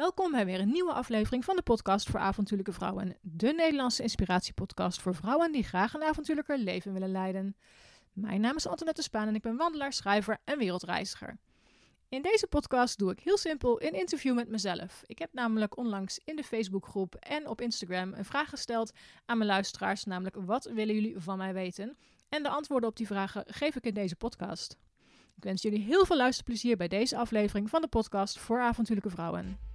Welkom bij weer een nieuwe aflevering van de podcast voor avontuurlijke vrouwen. De Nederlandse inspiratiepodcast voor vrouwen die graag een avontuurlijker leven willen leiden. Mijn naam is Antoinette Spaan en ik ben wandelaar, schrijver en wereldreiziger. In deze podcast doe ik heel simpel een interview met mezelf. Ik heb namelijk onlangs in de Facebookgroep en op Instagram een vraag gesteld aan mijn luisteraars, namelijk wat willen jullie van mij weten? En de antwoorden op die vragen geef ik in deze podcast. Ik wens jullie heel veel luisterplezier bij deze aflevering van de podcast voor avontuurlijke vrouwen.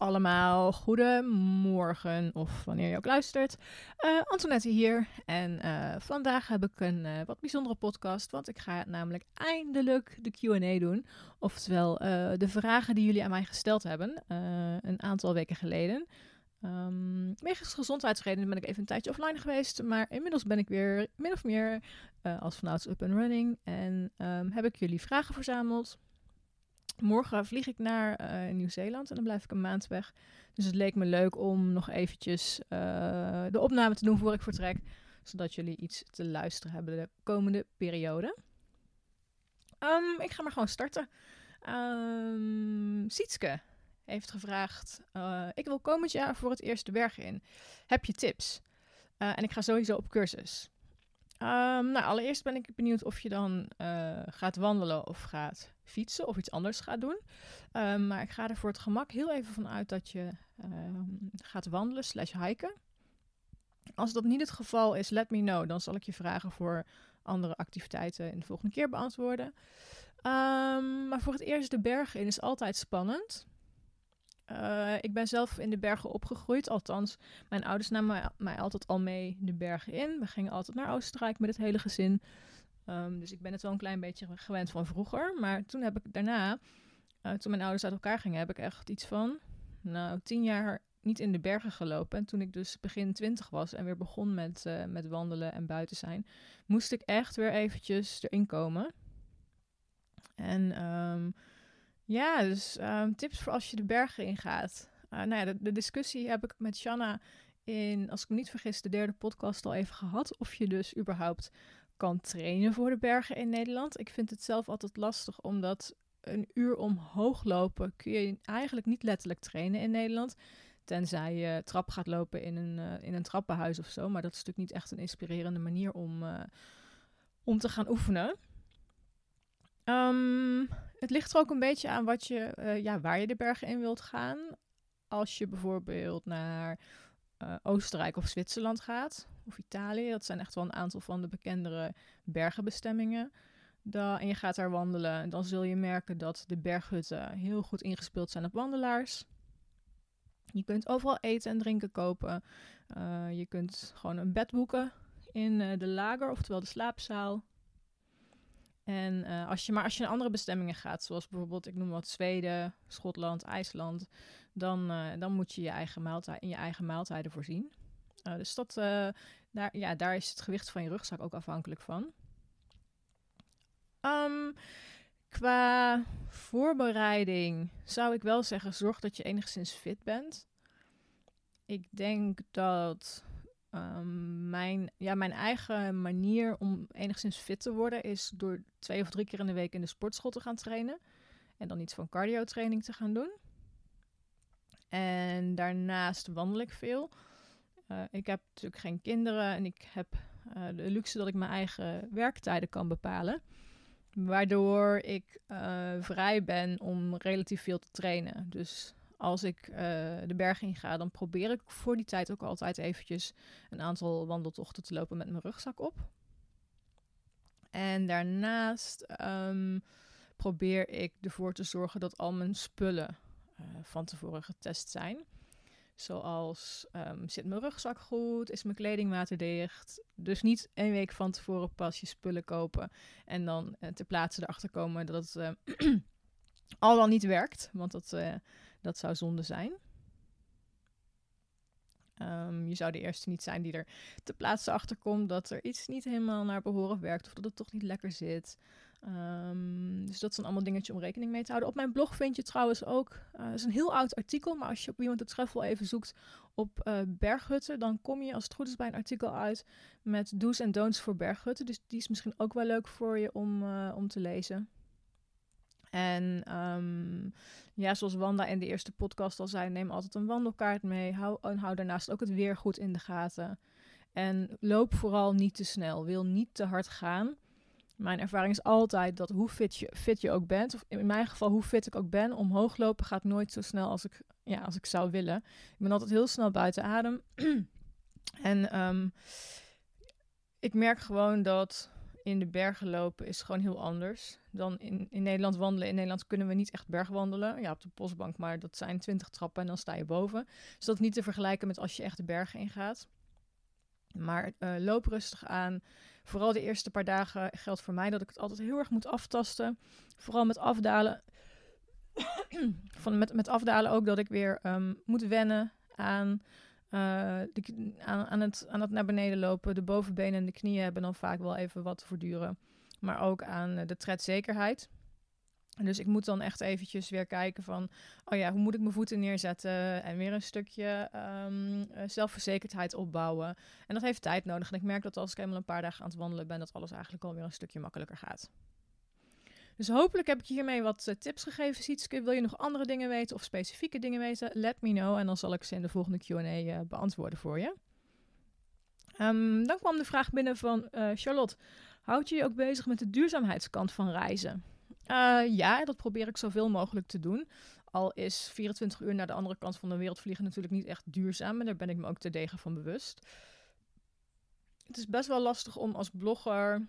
Allemaal, goedemorgen of wanneer je ook luistert. Uh, Antoinette hier en uh, vandaag heb ik een uh, wat bijzondere podcast, want ik ga namelijk eindelijk de Q&A doen. Oftewel de vragen die jullie aan mij gesteld hebben een aantal weken geleden. Um, wegens gezondheidsredenen ben ik even een tijdje offline geweest, maar inmiddels ben ik weer min of meer als vanouds up and running en um, heb ik jullie vragen verzameld. Morgen vlieg ik naar uh, Nieuw-Zeeland en dan blijf ik een maand weg. Dus het leek me leuk om nog eventjes uh, de opname te doen voor ik vertrek. Zodat jullie iets te luisteren hebben de komende periode. Um, ik ga maar gewoon starten. Um, Sietske heeft gevraagd: uh, Ik wil komend jaar voor het eerst de bergen in. Heb je tips? en ik ga sowieso op cursus. Um, nou, allereerst ben ik benieuwd of je dan uh, gaat wandelen of gaat fietsen of iets anders gaat doen. Um, maar ik ga er voor het gemak heel even van uit dat je um, gaat wandelen slash hiken. Als dat niet het geval is, let me know. Dan zal ik je vragen voor andere activiteiten in de volgende keer beantwoorden. maar voor het eerst de bergen in is altijd spannend. Uh, ik ben zelf in de bergen opgegroeid. Althans, mijn ouders namen mij, altijd al mee de bergen in. We gingen altijd naar Oostenrijk met het hele gezin. Um, dus ik ben het wel een klein beetje gewend van vroeger. Maar toen heb ik daarna, uh, toen mijn ouders uit elkaar gingen, heb ik echt iets van, nou, tien jaar niet in de bergen gelopen. En toen ik dus begin twintig was en weer begon met, uh, met wandelen en buiten zijn, moest ik echt weer eventjes erin komen. En um, ja, dus um, tips voor als je de bergen ingaat. Uh, nou ja, de, discussie heb ik met Shanna in, als ik me niet vergis, de derde podcast al even gehad. Of je dus überhaupt kan trainen voor de bergen in Nederland. Ik vind het zelf altijd lastig, omdat een uur omhoog lopen kun je eigenlijk niet letterlijk trainen in Nederland. Tenzij je trap gaat lopen in een, uh, in een trappenhuis of zo. Maar dat is natuurlijk niet echt een inspirerende manier om, uh, om te gaan oefenen. Um, het ligt er ook een beetje aan wat je, uh, ja, waar je de bergen in wilt gaan. Als je bijvoorbeeld naar uh, Oostenrijk of Zwitserland gaat, of Italië, dat zijn echt wel een aantal van de bekendere bergenbestemmingen. Dan, en je gaat daar wandelen, dan zul je merken dat de berghutten heel goed ingespeeld zijn op wandelaars. Je kunt overal eten en drinken kopen. Uh, je kunt gewoon een bed boeken in de lager, oftewel de slaapzaal. En uh, als je, maar als je naar andere bestemmingen gaat, zoals bijvoorbeeld, ik noem wat Zweden, Schotland, IJsland, dan, uh, dan moet je je eigen maaltijd, in je eigen maaltijden voorzien. Uh, dus dat, daar, ja, daar is het gewicht van je rugzak ook afhankelijk van. Um, qua voorbereiding zou ik wel zeggen, zorg dat je enigszins fit bent. Ik denk dat Um, mijn, ja, mijn eigen manier om enigszins fit te worden is door twee of drie keer in de week in de sportschool te gaan trainen. En dan iets van cardio training te gaan doen. En daarnaast wandel ik veel. Uh, ik heb natuurlijk geen kinderen en ik heb uh, de luxe dat ik mijn eigen werktijden kan bepalen. Waardoor ik uh, vrij ben om relatief veel te trainen. Dus als ik uh, de berg in ga, dan probeer ik voor die tijd ook altijd eventjes een aantal wandeltochten te lopen met mijn rugzak op. En daarnaast um, probeer ik ervoor te zorgen dat al mijn spullen uh, van tevoren getest zijn. Zoals um, zit mijn rugzak goed, is mijn kleding waterdicht. Dus niet één week van tevoren pas je spullen kopen en dan uh, ter plaatse erachter komen dat het al dan niet werkt. Want dat dat zou zonde zijn. Um, je zou de eerste niet zijn die er te plaatse achter komt dat er iets niet helemaal naar behoren werkt of dat het toch niet lekker zit. Ehm, dus dat een allemaal dingetje om rekening mee te houden. Op mijn blog vind je trouwens ook, uh, is een heel oud artikel, maar als je op iemand de Travel even zoekt op uh, berghutten, dan kom je als het goed is bij een artikel uit met do's en don'ts voor berghutten. Dus die is misschien ook wel leuk voor je om, uh, om te lezen. En um, ja, zoals Wanda in de eerste podcast al zei, neem altijd een wandelkaart mee. Hou, en hou daarnaast ook het weer goed in de gaten. En loop vooral niet te snel. Wil niet te hard gaan. Mijn ervaring is altijd dat hoe fit je, fit je ook bent, of in mijn geval hoe fit ik ook ben, omhoog lopen gaat nooit zo snel als ik, ja, als ik zou willen. Ik ben altijd heel snel buiten adem. en um, ik merk gewoon dat in de bergen lopen is gewoon heel anders dan in, in Nederland wandelen. In Nederland kunnen we niet echt bergwandelen. Ja, op de postbank, maar dat zijn 20 trappen en dan sta je boven. Dus dat niet te vergelijken met als je echt de bergen ingaat. Maar uh, loop rustig aan. Vooral de eerste paar dagen geldt voor mij dat ik het altijd heel erg moet aftasten. Vooral met afdalen. Van met, met afdalen ook dat ik weer um, moet wennen aan, de, aan, aan, het, aan het naar beneden lopen. De bovenbenen en de knieën hebben dan vaak wel even wat te verduren. Maar ook aan uh, de tredzekerheid. Dus ik moet dan echt eventjes weer kijken van, oh ja, hoe moet ik mijn voeten neerzetten en weer een stukje um, zelfverzekerdheid opbouwen. En dat heeft tijd nodig. En ik merk dat als ik eenmaal een paar dagen aan het wandelen ben, dat alles eigenlijk alweer een stukje makkelijker gaat. Dus hopelijk heb ik hiermee wat uh, tips gegeven, Sietske. Wil je nog andere dingen weten of specifieke dingen weten? Let me know en dan zal ik ze in de volgende Q&A uh, beantwoorden voor je. Um, dan kwam de vraag binnen van uh, Charlotte. Houd je je ook bezig met de duurzaamheidskant van reizen? Ja, dat probeer ik zoveel mogelijk te doen. Al is 24 uur naar de andere kant van de wereld vliegen natuurlijk niet echt duurzaam. En daar ben ik me ook te degen van bewust. Het is best wel lastig om als blogger.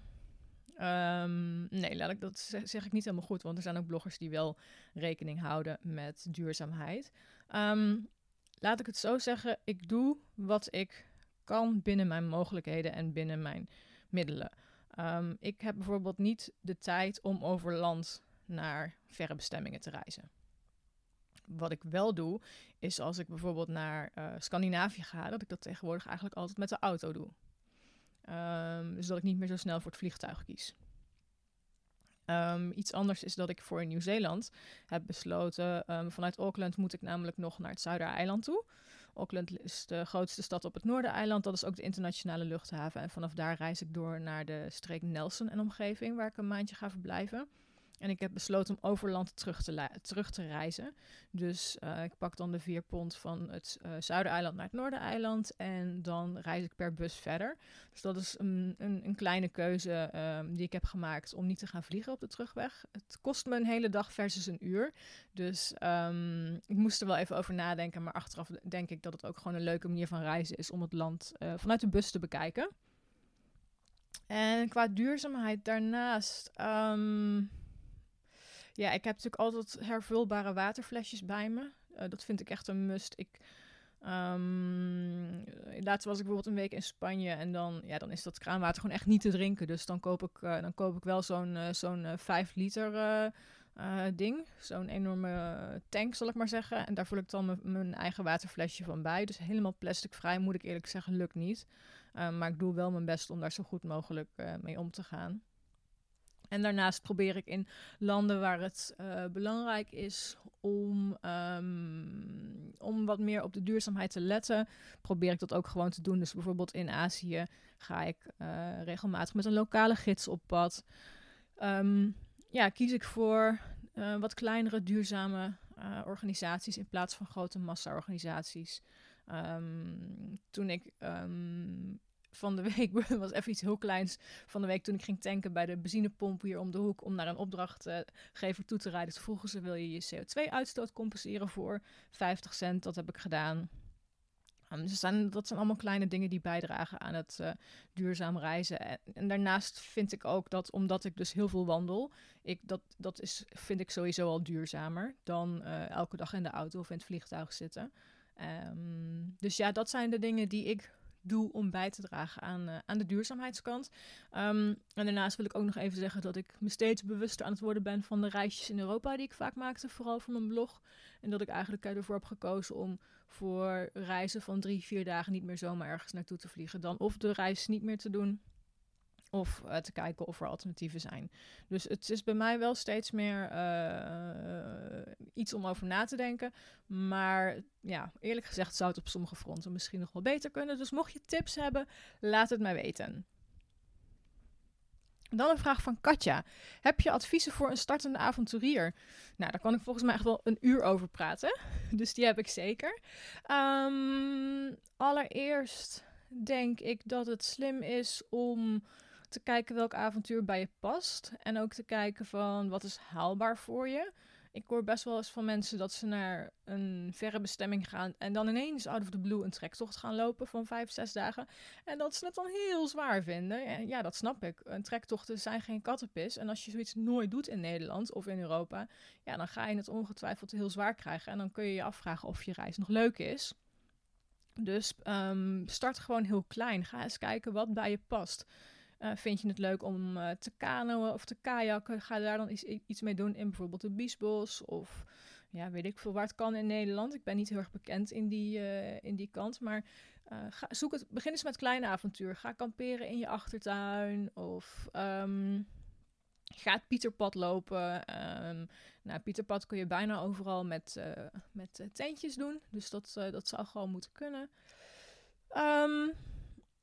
Um, nee, laat ik, dat zeg ik niet helemaal goed. Want er zijn ook bloggers die wel rekening houden met duurzaamheid. Um, laat ik het zo zeggen. Ik doe wat ik kan binnen mijn mogelijkheden en binnen mijn middelen. Um, ik heb bijvoorbeeld niet de tijd om over land naar verre bestemmingen te reizen. Wat ik wel doe, is als ik bijvoorbeeld naar uh, Scandinavië ga, dat ik dat tegenwoordig eigenlijk altijd met de auto doe. Um, dus dat ik niet meer zo snel voor het vliegtuig kies. Um, iets anders is dat ik voor Nieuw-Zeeland heb besloten. vanuit Auckland moet ik namelijk nog naar het Zuidereiland toe. Auckland is de grootste stad op het Noordereiland. Dat is ook de internationale luchthaven. En vanaf daar reis ik door naar de streek Nelson en omgeving, waar ik een maandje ga verblijven. En ik heb besloten om overland terug te, terug te reizen. Dus uh, ik pak dan de vier pond van het uh, Zuidereiland naar het Noordereiland. En dan reis ik per bus verder. Dus dat is een, een, een kleine keuze um, die ik heb gemaakt om niet te gaan vliegen op de terugweg. Het kost me een hele dag versus een uur. Dus um, ik moest er wel even over nadenken. Maar achteraf denk ik dat het ook gewoon een leuke manier van reizen is om het land uh, vanuit de bus te bekijken. En qua duurzaamheid daarnaast. Um, ja, ik heb natuurlijk altijd hervulbare waterflesjes bij me. Uh, dat vind ik echt een must. Ik, um, laatst was ik bijvoorbeeld een week in Spanje en dan, ja, dan is dat kraanwater gewoon echt niet te drinken. Dus dan koop ik, uh, dan koop ik wel zo'n uh, zo'n 5 liter ding. Zo'n enorme tank, zal ik maar zeggen. En daar voel ik dan mijn eigen waterflesje van bij. Dus helemaal plasticvrij, moet ik eerlijk zeggen, lukt niet. maar ik doe wel mijn best om daar zo goed mogelijk mee om te gaan. En daarnaast probeer ik in landen waar het uh, belangrijk is om, um, om wat meer op de duurzaamheid te letten, probeer ik dat ook gewoon te doen. Dus bijvoorbeeld in Azië ga ik uh, regelmatig met een lokale gids op pad. Um, ja, kies ik voor uh, wat kleinere duurzame organisaties in plaats van grote massa-organisaties. Um, toen ik van de week was even iets heel kleins van de week toen ik ging tanken bij de benzinepomp hier om de hoek om naar een opdrachtgever toe te rijden. Toen vroegen ze wil je je CO2-uitstoot compenseren voor 50 cent. Dat heb ik gedaan. Dus zijn, dat zijn allemaal kleine dingen die bijdragen aan het uh, duurzaam reizen. En, daarnaast vind ik ook dat, omdat ik dus heel veel wandel, ik, dat, dat is, vind ik sowieso al duurzamer dan uh, elke dag in de auto of in het vliegtuig zitten. Um, dus ja, dat zijn de dingen die ik doe om bij te dragen aan, uh, aan de duurzaamheidskant. Um, en daarnaast wil ik ook nog even zeggen dat ik me steeds bewuster aan het worden ben van de reisjes in Europa die ik vaak maakte, vooral voor mijn blog. En dat ik eigenlijk ervoor heb gekozen om voor reizen van drie, vier dagen niet meer zomaar ergens naartoe te vliegen. Dan of de reis niet meer te doen, Of eh, te kijken of er alternatieven zijn. Dus het is bij mij wel steeds meer eh, iets om over na te denken. Maar ja, eerlijk gezegd zou het op sommige fronten misschien nog wel beter kunnen. Dus mocht je tips hebben, laat het mij weten. Dan een vraag van Katja. Heb je adviezen voor een startende avonturier? Nou, daar kan ik volgens mij echt wel een uur over praten. Dus die heb ik zeker. Um, allereerst denk ik dat het slim is om te kijken welk avontuur bij je past. En ook te kijken van wat is haalbaar voor je. Ik hoor best wel eens van mensen dat ze naar een verre bestemming gaan en dan ineens out of the blue een trektocht gaan lopen van vijf, zes dagen. En dat ze het dan heel zwaar vinden. En ja, dat snap ik. Een trektochten zijn geen kattenpis. En als je zoiets nooit doet in Nederland of in Europa, ja, dan ga je het ongetwijfeld heel zwaar krijgen. En dan kun je je afvragen of je reis nog leuk is. Dus um, start gewoon heel klein. Ga eens kijken wat bij je past. Uh, vind je het leuk om uh, te kanoën of te kajakken? Ga daar dan iets, mee doen in bijvoorbeeld de Biesbos of ja, weet ik veel waar het kan in Nederland. Ik ben niet heel erg bekend in die, uh, in die kant, maar ga, zoek het, begin eens met kleine avontuur. Ga kamperen in je achtertuin of um, ga het Pieterpad lopen. Um, nou, Pieterpad kun je bijna overal met, met tentjes doen, dus dat, dat zou gewoon moeten kunnen. Um,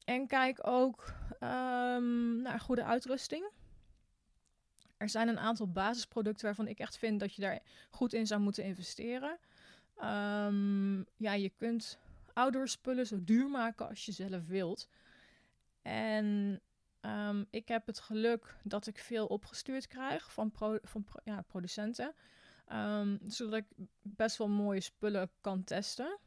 en kijk ook um, naar goede uitrusting. Er zijn een aantal basisproducten waarvan ik echt vind dat je daar goed in zou moeten investeren. Um, ja, je kunt outdoor spullen zo duur maken als je zelf wilt. En um, ik heb het geluk dat ik veel opgestuurd krijg van, van ja, producenten. zodat ik best wel mooie spullen kan testen.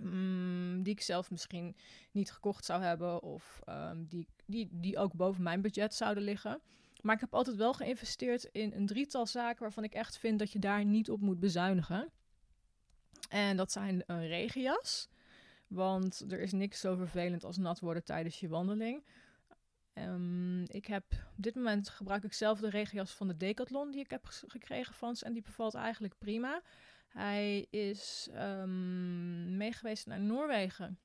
Mm, die ik zelf misschien niet gekocht zou hebben of um, die, die, die ook boven mijn budget zouden liggen. Maar ik heb altijd wel geïnvesteerd in een drietal zaken waarvan ik echt vind dat je daar niet op moet bezuinigen. En dat zijn een regenjas. Want er is niks zo vervelend als nat worden tijdens je wandeling. Um, ik heb op dit moment gebruik ik zelf de regenjas van de Decathlon die ik heb gekregen van ze. En die bevalt eigenlijk prima. Hij is um, meegeweest naar Noorwegen.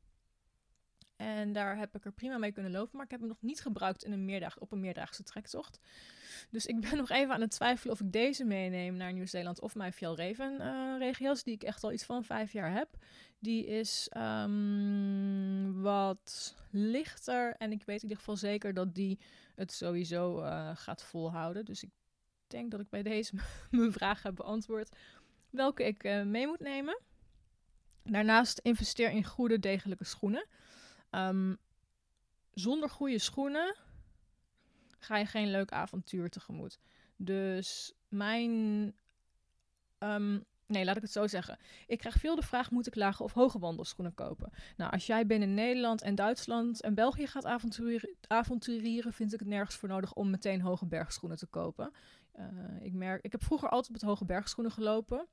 En daar heb ik er prima mee kunnen lopen. Maar ik heb hem nog niet gebruikt in een meerdag, op een meerdaagse trektocht. Dus ik ben nog even aan het twijfelen of ik deze meeneem naar Nieuw-Zeeland of mijn Fjallraven uh, regios, die ik echt al iets van vijf jaar heb. Die is um, wat lichter en ik weet in ieder geval zeker dat die het sowieso uh, gaat volhouden. Dus ik denk dat ik bij deze mijn vraag heb beantwoord welke ik uh, mee moet nemen. Daarnaast investeer in goede, degelijke schoenen. Um, zonder goede schoenen ga je geen leuk avontuur tegemoet. Dus mijn. Um, nee, laat ik het zo zeggen. Ik krijg veel de vraag: moet ik lage of hoge wandelschoenen kopen? Nou, als jij binnen Nederland en Duitsland en België gaat avonturieren, avonturieren vind ik het nergens voor nodig om meteen hoge bergschoenen te kopen. Uh, ik, merk, ik heb vroeger altijd met hoge bergschoenen gelopen.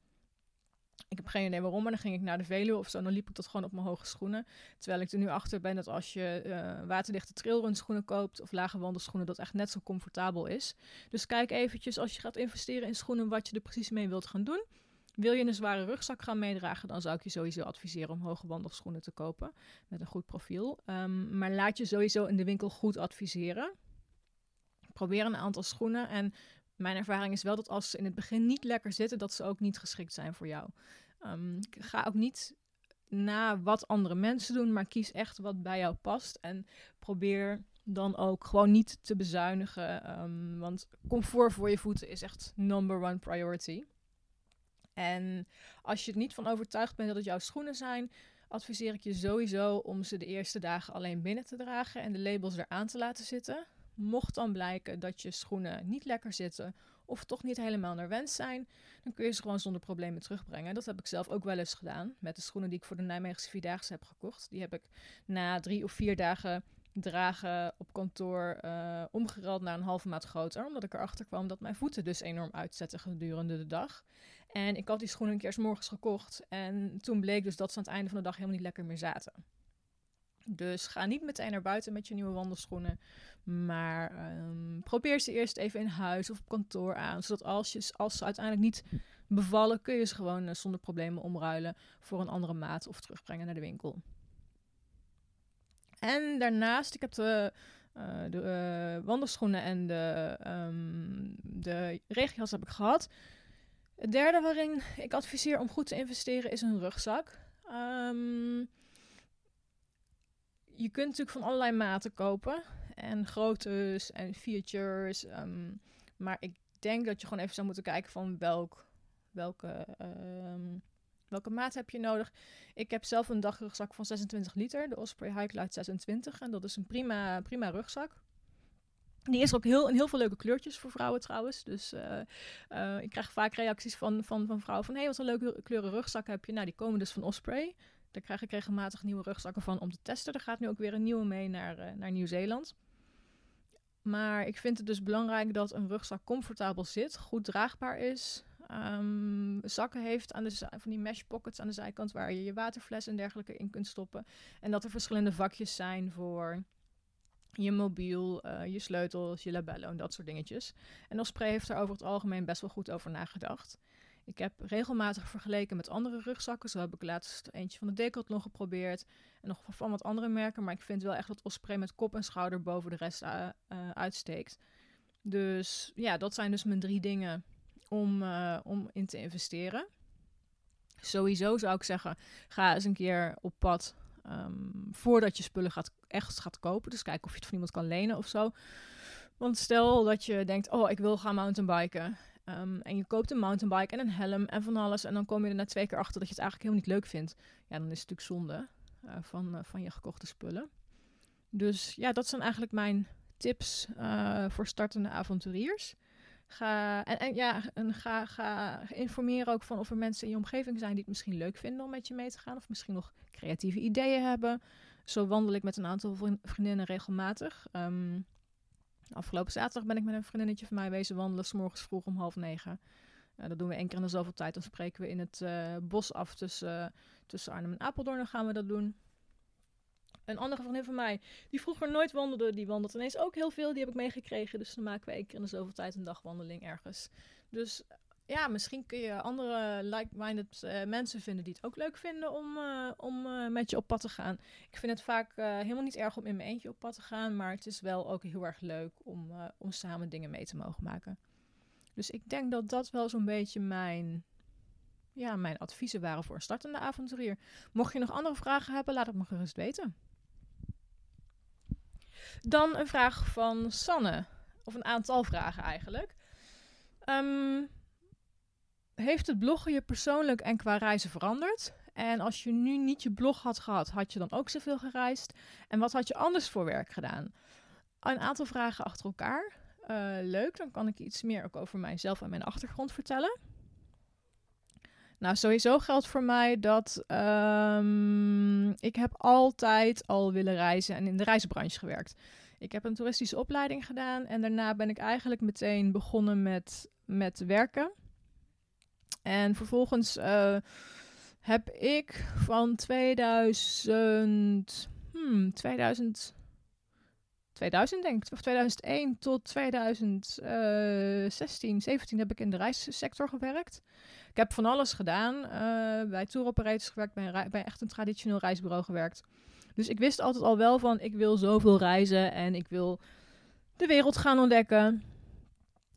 Ik heb geen idee waarom, maar dan ging ik naar de Veluwe of zo. Dan liep ik dat gewoon op mijn hoge schoenen. Terwijl ik er nu achter ben dat als je uh, waterdichte trailrun schoenen koopt of lage wandelschoenen, dat echt net zo comfortabel is. Dus kijk eventjes als je gaat investeren in schoenen wat je er precies mee wilt gaan doen. Wil je een zware rugzak gaan meedragen, dan zou ik je sowieso adviseren om hoge wandelschoenen te kopen met een goed profiel. Um, maar laat je sowieso in de winkel goed adviseren. Probeer een aantal schoenen en mijn ervaring is wel dat als ze in het begin niet lekker zitten, dat ze ook niet geschikt zijn voor jou. Um, ga ook niet na wat andere mensen doen, maar kies echt wat bij jou past. En probeer dan ook gewoon niet te bezuinigen. Um, want comfort voor je voeten is echt number one priority. En als je er niet van overtuigd bent dat het jouw schoenen zijn, adviseer ik je sowieso om ze de eerste dagen alleen binnen te dragen en de labels eraan te laten zitten. Mocht dan blijken dat je schoenen niet lekker zitten of toch niet helemaal naar wens zijn, dan kun je ze gewoon zonder problemen terugbrengen. Dat heb ik zelf ook wel eens gedaan met de schoenen die ik voor de Nijmeegse Vierdaagse heb gekocht. Die heb ik na drie of vier dagen dragen op kantoor uh, omgerald naar een halve maat groter. Omdat ik erachter kwam dat mijn voeten dus enorm uitzetten gedurende de dag. En ik had die schoenen een keer s morgens gekocht. En toen bleek dus dat ze aan het einde van de dag helemaal niet lekker meer zaten. Dus ga niet meteen naar buiten met je nieuwe wandelschoenen. Maar um, probeer ze eerst even in huis of op kantoor aan. Zodat als, je, als ze uiteindelijk niet bevallen, kun je ze gewoon uh, zonder problemen omruilen voor een andere maat of terugbrengen naar de winkel. En daarnaast, ik heb de de wandelschoenen en de, um, de regenjas heb ik gehad. Het derde waarin ik adviseer om goed te investeren is een rugzak. Um, je kunt natuurlijk van allerlei maten kopen. En groottes en features. Um, maar ik denk dat je gewoon even zou moeten kijken van welk, welke, um, welke maat heb je nodig. Ik heb zelf een dagrugzak van 26 liter. De Osprey Highlight 26. En dat is een prima, prima rugzak. Die is ook heel, in heel veel leuke kleurtjes voor vrouwen trouwens. Dus uh, uh, ik krijg vaak reacties van, van, van vrouwen van... hé, hey, wat een leuke kleuren rugzak heb je. Nou, die komen dus van Osprey. Daar krijg ik regelmatig nieuwe rugzakken van om te testen. Er gaat nu ook weer een nieuwe mee naar, uh, naar Nieuw-Zeeland. Maar ik vind het dus belangrijk dat een rugzak comfortabel zit, goed draagbaar is. Um, zakken heeft aan de van die mesh pockets aan de zijkant waar je je waterfles en dergelijke in kunt stoppen. En dat er verschillende vakjes zijn voor je mobiel, uh, je sleutels, je labello en dat soort dingetjes. En Osprey heeft er over het algemeen best wel goed over nagedacht. Ik heb regelmatig vergeleken met andere rugzakken. Zo heb ik laatst eentje van de Decathlon geprobeerd. En nog van wat andere merken. Maar ik vind wel echt dat Osprey met kop en schouder boven de rest uh, uh, uitsteekt. Dus ja, dat zijn dus mijn drie dingen om, uh, om in te investeren. Sowieso zou ik zeggen, ga eens een keer op pad um, voordat je spullen gaat, echt gaat kopen. Dus kijk of je het van iemand kan lenen of zo. Want stel dat je denkt, oh, ik wil gaan mountainbiken. Um, en je koopt een mountainbike en een helm en van alles. En dan kom je er na twee keer achter dat je het eigenlijk helemaal niet leuk vindt. Ja, dan is het natuurlijk zonde uh, van, uh, van je gekochte spullen. Dus ja, dat zijn eigenlijk mijn tips uh, voor startende avonturiers. Ga, en, en ja, en ga, ga informeren ook van of er mensen in je omgeving zijn die het misschien leuk vinden om met je mee te gaan. Of misschien nog creatieve ideeën hebben. Zo wandel ik met een aantal vriendinnen regelmatig. Um, Afgelopen zaterdag ben ik met een vriendinnetje van mij wezen wandelen, s morgens vroeg om half negen. Dat doen we één keer in de zoveel tijd. Dan spreken we in het uh, bos af tussen, uh, tussen Arnhem en Apeldoorn. Dan gaan we dat doen. Een andere vriendin van mij, die vroeger nooit wandelde, die wandelt ineens ook heel veel. Die heb ik meegekregen. Dus dan maken we één keer in de zoveel tijd een dagwandeling ergens. Dus ja, misschien kun je andere like-minded uh, mensen vinden die het ook leuk vinden om, uh, om uh, met je op pad te gaan. Ik vind het vaak helemaal niet erg om in mijn eentje op pad te gaan, maar het is wel ook heel erg leuk om, om samen dingen mee te mogen maken. Dus ik denk dat dat wel zo'n beetje mijn, ja, mijn adviezen waren voor een startende avonturier. Mocht je nog andere vragen hebben, laat het me gerust weten. Dan een vraag van Sanne, of een aantal vragen eigenlijk. Um, heeft het bloggen je persoonlijk en qua reizen veranderd? En als je nu niet je blog had gehad, had je dan ook zoveel gereisd? En wat had je anders voor werk gedaan? Een aantal vragen achter elkaar. Uh, leuk, dan kan ik iets meer ook over mijzelf en mijn achtergrond vertellen. Nou, sowieso geldt voor mij dat um, ik heb altijd al willen reizen en in de reizenbranche gewerkt. Ik heb een toeristische opleiding gedaan en daarna ben ik eigenlijk meteen begonnen met, met werken. En vervolgens uh, heb ik van 2000, hmm, 2000, 2000 denk ik, of 2001 tot 2016, 17 heb ik in de reissector gewerkt. Ik heb van alles gedaan. Uh, bij tour operators gewerkt, bij, bij echt een traditioneel reisbureau gewerkt. Dus ik wist altijd al wel van, ik wil zoveel reizen en ik wil de wereld gaan ontdekken.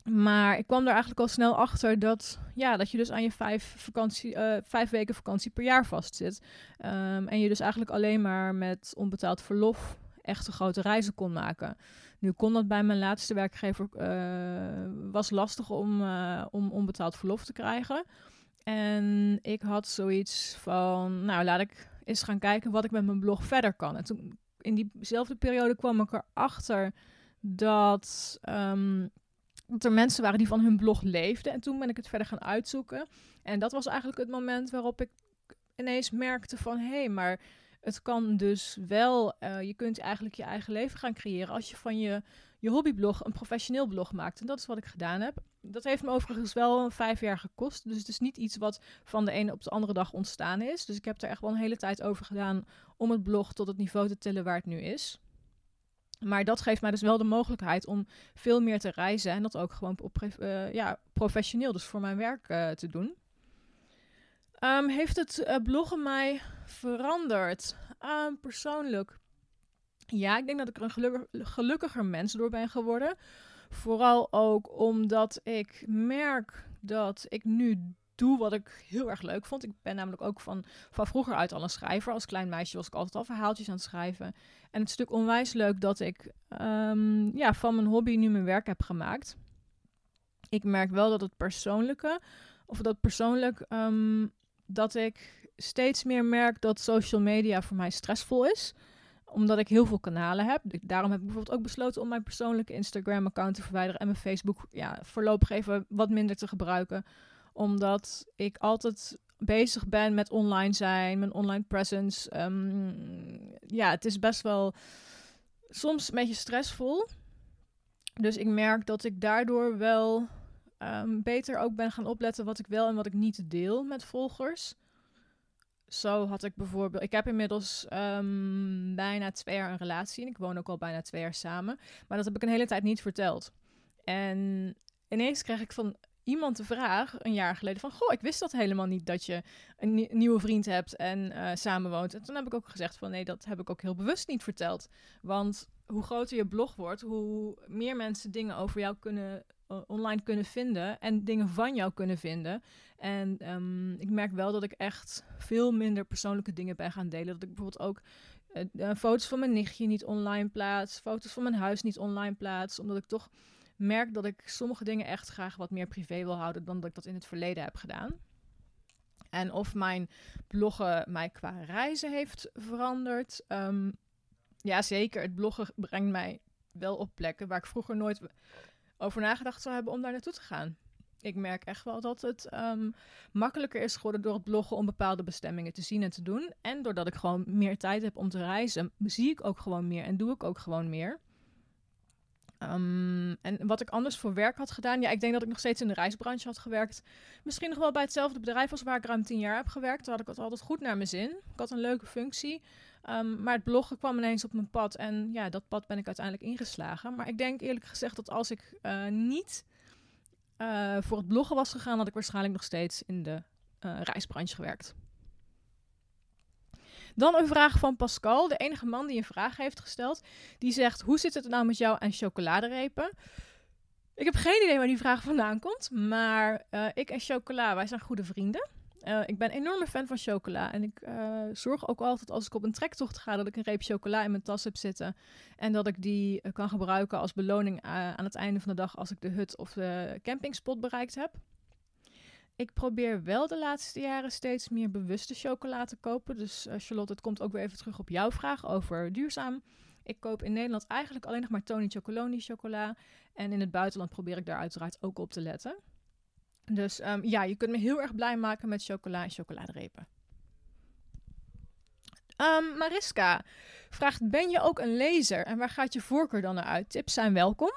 Maar ik kwam er eigenlijk al snel achter dat, ja, dat je dus aan je vijf, vakantie, uh, vijf weken vakantie per jaar vastzit. Um, en je dus eigenlijk alleen maar met onbetaald verlof echte grote reizen kon maken. Nu kon dat bij mijn laatste werkgever, uh, was lastig om, uh, om onbetaald verlof te krijgen. En ik had zoiets van, nou laat ik eens gaan kijken wat ik met mijn blog verder kan. En toen, in diezelfde periode kwam ik erachter dat... Um, dat er mensen waren die van hun blog leefden. En toen ben ik het verder gaan uitzoeken. En dat was eigenlijk het moment waarop ik ineens merkte van... hé, hey, maar het kan dus wel... Uh, je kunt eigenlijk je eigen leven gaan creëren... als je van je, je hobbyblog een professioneel blog maakt. En dat is wat ik gedaan heb. Dat heeft me overigens wel vijf jaar gekost. Dus het is niet iets wat van de ene op de andere dag ontstaan is. Dus ik heb er echt wel een hele tijd over gedaan... om het blog tot het niveau te tillen waar het nu is. Maar dat geeft mij dus wel de mogelijkheid om veel meer te reizen en dat ook gewoon uh, ja, professioneel, dus voor mijn werk uh, te doen. Um, heeft het uh, bloggen mij veranderd? Um, persoonlijk Ja, ik denk dat ik er een gelukkig, gelukkiger mens door ben geworden. Vooral ook omdat ik merk dat ik nu doe wat ik heel erg leuk vond. Ik ben namelijk ook van, van vroeger uit al een schrijver. Als klein meisje was ik altijd al verhaaltjes aan het schrijven. En het stuk onwijs leuk dat ik ehm, ja, van mijn hobby nu mijn werk heb gemaakt. Ik merk wel dat het persoonlijke, of dat persoonlijk, um, dat ik steeds meer merk dat social media voor mij stressvol is omdat ik heel veel kanalen heb. Daarom heb ik bijvoorbeeld ook besloten om mijn persoonlijke Instagram-account te verwijderen en mijn Facebook ja, voorlopig even wat minder te gebruiken. Omdat ik altijd bezig ben met online zijn, mijn online presence. Ehm, ja, het is best wel soms een beetje stressvol. Dus ik merk dat ik daardoor wel um, beter ook ben gaan opletten wat ik wel en wat ik niet deel met volgers. Zo had ik bijvoorbeeld. Ik heb inmiddels um, bijna twee jaar een relatie. En ik woon ook al bijna twee jaar samen. Maar dat heb ik een hele tijd niet verteld. En ineens kreeg ik van iemand de vraag, een jaar geleden, van... Goh, ik wist dat helemaal niet, dat je een nieuwe vriend hebt en uh, samenwoont. En toen heb ik ook gezegd van... Nee, dat heb ik ook heel bewust niet verteld. Want hoe groter je blog wordt, hoe meer mensen dingen over jou kunnen online kunnen vinden en dingen van jou kunnen vinden. En um, ik merk wel dat ik echt veel minder persoonlijke dingen ben gaan delen. Dat ik bijvoorbeeld ook uh, foto's van mijn nichtje niet online plaats, foto's van mijn huis niet online plaats, omdat ik toch merk dat ik sommige dingen echt graag wat meer privé wil houden dan dat ik dat in het verleden heb gedaan. En of mijn bloggen mij qua reizen heeft veranderd. Um, ja, zeker. Het bloggen brengt mij wel op plekken waar ik vroeger nooit over nagedacht zou hebben om daar naartoe te gaan. Ik merk echt wel dat het um, makkelijker is geworden door het bloggen om bepaalde bestemmingen te zien en te doen. En doordat ik gewoon meer tijd heb om te reizen, zie ik ook gewoon meer en doe ik ook gewoon meer. Um, en wat ik anders voor werk had gedaan, ja, ik denk dat ik nog steeds in de reisbranche had gewerkt. Misschien nog wel bij hetzelfde bedrijf als waar ik ruim tien jaar heb gewerkt. Daar had ik het altijd goed naar mijn zin. Ik had een leuke functie. Um, maar het bloggen kwam ineens op mijn pad en ja, dat pad ben ik uiteindelijk ingeslagen. Maar ik denk eerlijk gezegd dat als ik uh, niet uh, voor het bloggen was gegaan, had ik waarschijnlijk nog steeds in de uh, reisbranche gewerkt. Dan een vraag van Pascal, de enige man die een vraag heeft gesteld. Die zegt: Hoe zit het nou met jou en chocoladerepen? Ik heb geen idee waar die vraag vandaan komt, maar uh, ik en chocola, wij zijn goede vrienden. Uh, ik ben een enorme fan van chocola. En ik uh, zorg ook altijd als ik op een trektocht ga dat ik een reep chocola in mijn tas heb zitten. En dat ik die kan gebruiken als beloning aan het einde van de dag als ik de hut of de campingspot bereikt heb. Ik probeer wel de laatste jaren steeds meer bewuste chocola te kopen. Dus Charlotte, het komt ook weer even terug op jouw vraag over duurzaam. Ik koop in Nederland eigenlijk alleen nog maar Tony Chocoloni chocola. En in het buitenland probeer ik daar uiteraard ook op te letten. Dus um, ja, je kunt me heel erg blij maken met chocola en chocoladerepen. Um, Mariska vraagt: Ben je ook een lezer en waar gaat je voorkeur dan naar uit? Tips zijn welkom.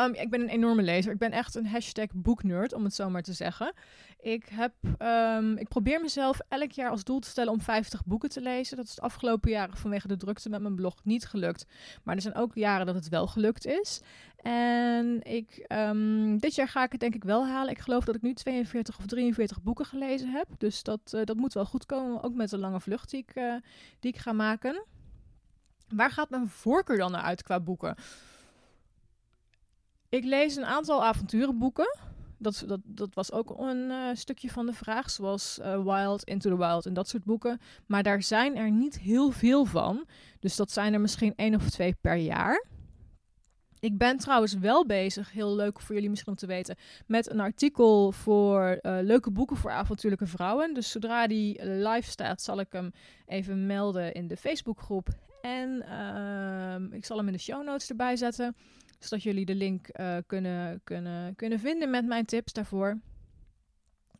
Um, ik ben een enorme lezer. Ik ben echt een hashtag boeknerd, om het zo maar te zeggen. Ik, heb, um, ik probeer mezelf elk jaar als doel te stellen om 50 boeken te lezen. Dat is de afgelopen jaren vanwege de drukte met mijn blog niet gelukt. Maar er zijn ook jaren dat het wel gelukt is. En ik, um, dit jaar ga ik het denk ik wel halen. Ik geloof dat ik nu 42 of 43 boeken gelezen heb. Dus dat, uh, dat moet wel goed komen. Ook met de lange vlucht die ik, uh, die ik ga maken. Waar gaat mijn voorkeur dan naar uit qua boeken? Ik lees een aantal avonturenboeken. Dat, dat, dat was ook een uh, stukje van de vraag, zoals uh, Wild, Into the Wild en dat soort boeken. Maar daar zijn er niet heel veel van. Dus dat zijn er misschien één of twee per jaar. Ik ben trouwens wel bezig, heel leuk voor jullie misschien om te weten, met een artikel voor uh, leuke boeken voor avontuurlijke vrouwen. Dus zodra die live staat, zal ik hem even melden in de Facebookgroep. En ik zal hem in de show notes erbij zetten zodat jullie de link uh, kunnen, kunnen, kunnen vinden met mijn tips daarvoor.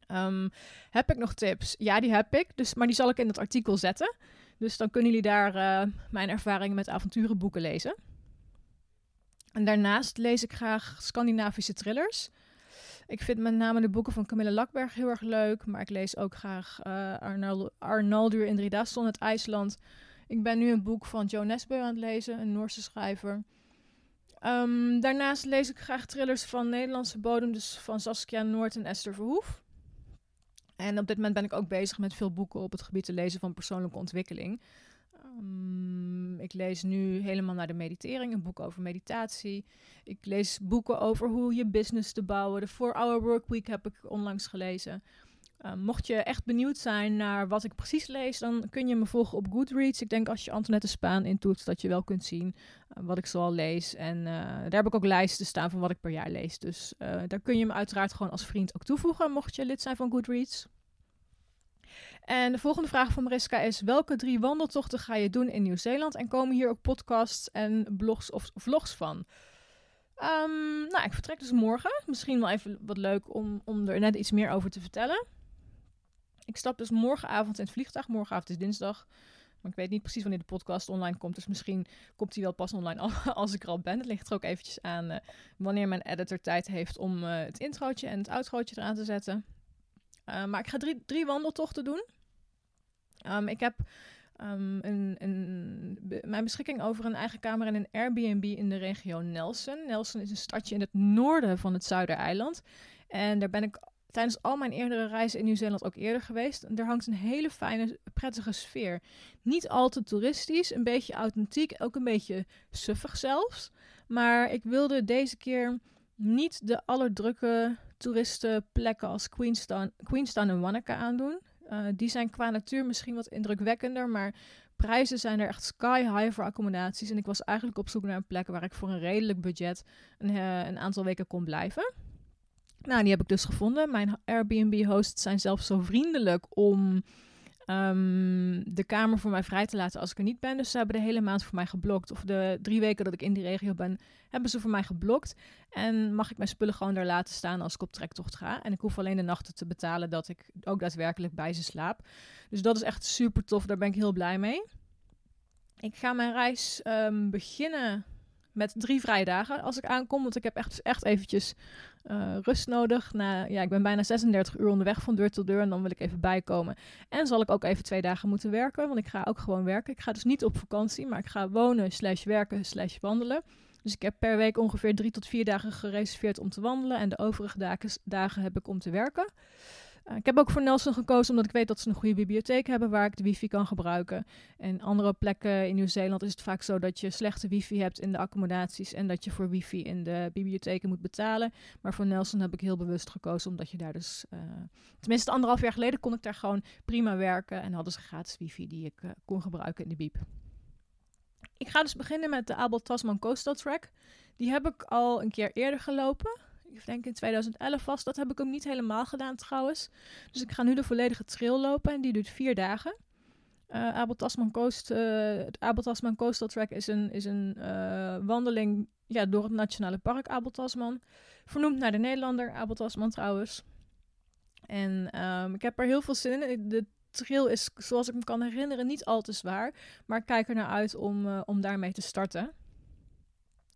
Um, heb ik nog tips? Ja, die heb ik. Dus, maar die zal ik in het artikel zetten. Dus dan kunnen jullie daar uh, mijn ervaringen met avonturenboeken lezen. En daarnaast lees ik graag Scandinavische thrillers. Ik vind met name de boeken van Camilla Lakberg heel erg leuk. Maar ik lees ook graag uh, Arnald Arnaldur Indridason uit IJsland. Ik ben nu een boek van Joe Nesbø aan het lezen, een Noorse schrijver. Um, daarnaast lees ik graag thrillers van Nederlandse bodem, dus van Saskia Noord en Esther Verhoef. En op dit moment ben ik ook bezig met veel boeken op het gebied te lezen van persoonlijke ontwikkeling. Um, ik lees nu helemaal naar de meditering, een boek over meditatie. Ik lees boeken over hoe je business te bouwen. De 4-Hour Workweek heb ik onlangs gelezen. Um, mocht je echt benieuwd zijn naar wat ik precies lees, dan kun je me volgen op Goodreads. Ik denk als je Antoinette Spaan intoetst, dat je wel kunt zien uh, wat ik zoal lees. En uh, daar heb ik ook lijsten staan van wat ik per jaar lees. Dus daar kun je me uiteraard gewoon als vriend ook toevoegen, mocht je lid zijn van Goodreads. En de volgende vraag van Mariska is: welke drie wandeltochten ga je doen in Nieuw-Zeeland? En komen hier ook podcasts en blogs of vlogs van? Um, nou, ik vertrek dus morgen. Misschien wel even wat leuk om, om er net iets meer over te vertellen. Ik stap dus morgenavond in het vliegtuig. Morgenavond is dinsdag. Maar ik weet niet precies wanneer de podcast online komt. Dus misschien komt die wel pas online als ik er al ben. Het ligt er ook eventjes aan uh, wanneer mijn editor tijd heeft om uh, het introotje en het outrootje eraan te zetten. Uh, maar ik ga drie, drie wandeltochten doen. Um, ik heb um, een, een, mijn beschikking over een eigen kamer en een Airbnb in de regio Nelson. Nelson is een stadje in het noorden van het Zuidereiland. En daar ben ik tijdens al mijn eerdere reizen in Nieuw-Zeeland ook eerder geweest. Er hangt een hele fijne, prettige sfeer. Niet al te toeristisch, een beetje authentiek, ook een beetje suffig zelfs. Maar ik wilde deze keer niet de allerdrukke toeristenplekken als Queenstown, Queenstown en Wanaka aandoen. Uh, die zijn qua natuur misschien wat indrukwekkender, maar prijzen zijn er echt sky high voor accommodaties. En ik was eigenlijk op zoek naar een plek waar ik voor een redelijk budget een, uh, een aantal weken kon blijven. Nou, die heb ik dus gevonden. Mijn Airbnb-hosts zijn zelfs zo vriendelijk om um, de kamer voor mij vrij te laten als ik er niet ben. Dus ze hebben de hele maand voor mij geblokt. Of de drie weken dat ik in die regio ben, hebben ze voor mij geblokt. En mag ik mijn spullen gewoon daar laten staan als ik op trektocht ga. En ik hoef alleen de nachten te betalen dat ik ook daadwerkelijk bij ze slaap. Dus dat is echt super tof. Daar ben ik heel blij mee. Ik ga mijn reis um, beginnen met drie vrije dagen als ik aankom. Want ik heb echt, echt eventjes uh, rust nodig. Na, ja, ik ben bijna 36 uur onderweg van deur tot deur en dan wil ik even bijkomen. En zal ik ook even twee dagen moeten werken, want ik ga ook gewoon werken. Ik ga dus niet op vakantie, maar ik ga wonen, slash werken, slash wandelen. Dus ik heb per week ongeveer drie tot vier dagen gereserveerd om te wandelen. En de overige dagen heb ik om te werken. Uh, ik heb ook voor Nelson gekozen omdat ik weet dat ze een goede bibliotheek hebben waar ik de wifi kan gebruiken. En andere plekken in Nieuw-Zeeland is het vaak zo dat je slechte wifi hebt in de accommodaties en dat je voor wifi in de bibliotheken moet betalen. Maar voor Nelson heb ik heel bewust gekozen omdat je daar dus, uh, tenminste anderhalf jaar geleden kon ik daar gewoon prima werken en hadden ze gratis wifi die ik uh, kon gebruiken in de biep. Ik ga dus beginnen met de Abel Tasman Coastal Track. Die heb ik al een keer eerder gelopen ik denk in 2011 was. Dat heb ik hem niet helemaal gedaan trouwens. Dus ik ga nu de volledige trail lopen en die duurt vier dagen. Uh, Abel Tasman Coast, uh, het Abel Tasman Coastal Track is een, is een uh, wandeling ja, door het Nationale Park Abel Tasman. Vernoemd naar de Nederlander Abel Tasman trouwens. En um, ik heb er heel veel zin in. De trail is, zoals ik me kan herinneren, niet al te zwaar. Maar ik kijk er naar uit om, om daarmee te starten.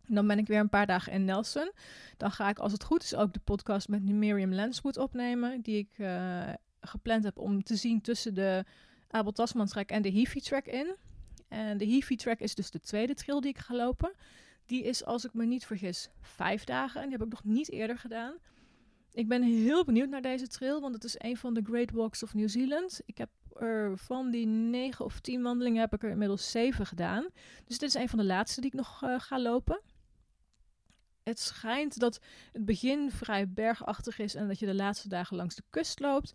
Dan ben ik weer een paar dagen in Nelson. Dan ga ik, als het goed is, ook de podcast met Miriam Lanswood opnemen. Die ik uh, gepland heb om te zien tussen de Abel Tasman track en de Heafy track in. En de Heafy track is dus de tweede trail die ik ga lopen. Die is, als ik me niet vergis, vijf dagen. En die heb ik nog niet eerder gedaan. Ik ben heel benieuwd naar deze trail, want het is een van de Great Walks of New Zealand. Ik heb er van die negen of tien wandelingen heb ik er inmiddels zeven gedaan. Dus dit is een van de laatste die ik nog uh, ga lopen het schijnt dat het begin vrij bergachtig is en dat je de laatste dagen langs de kust loopt.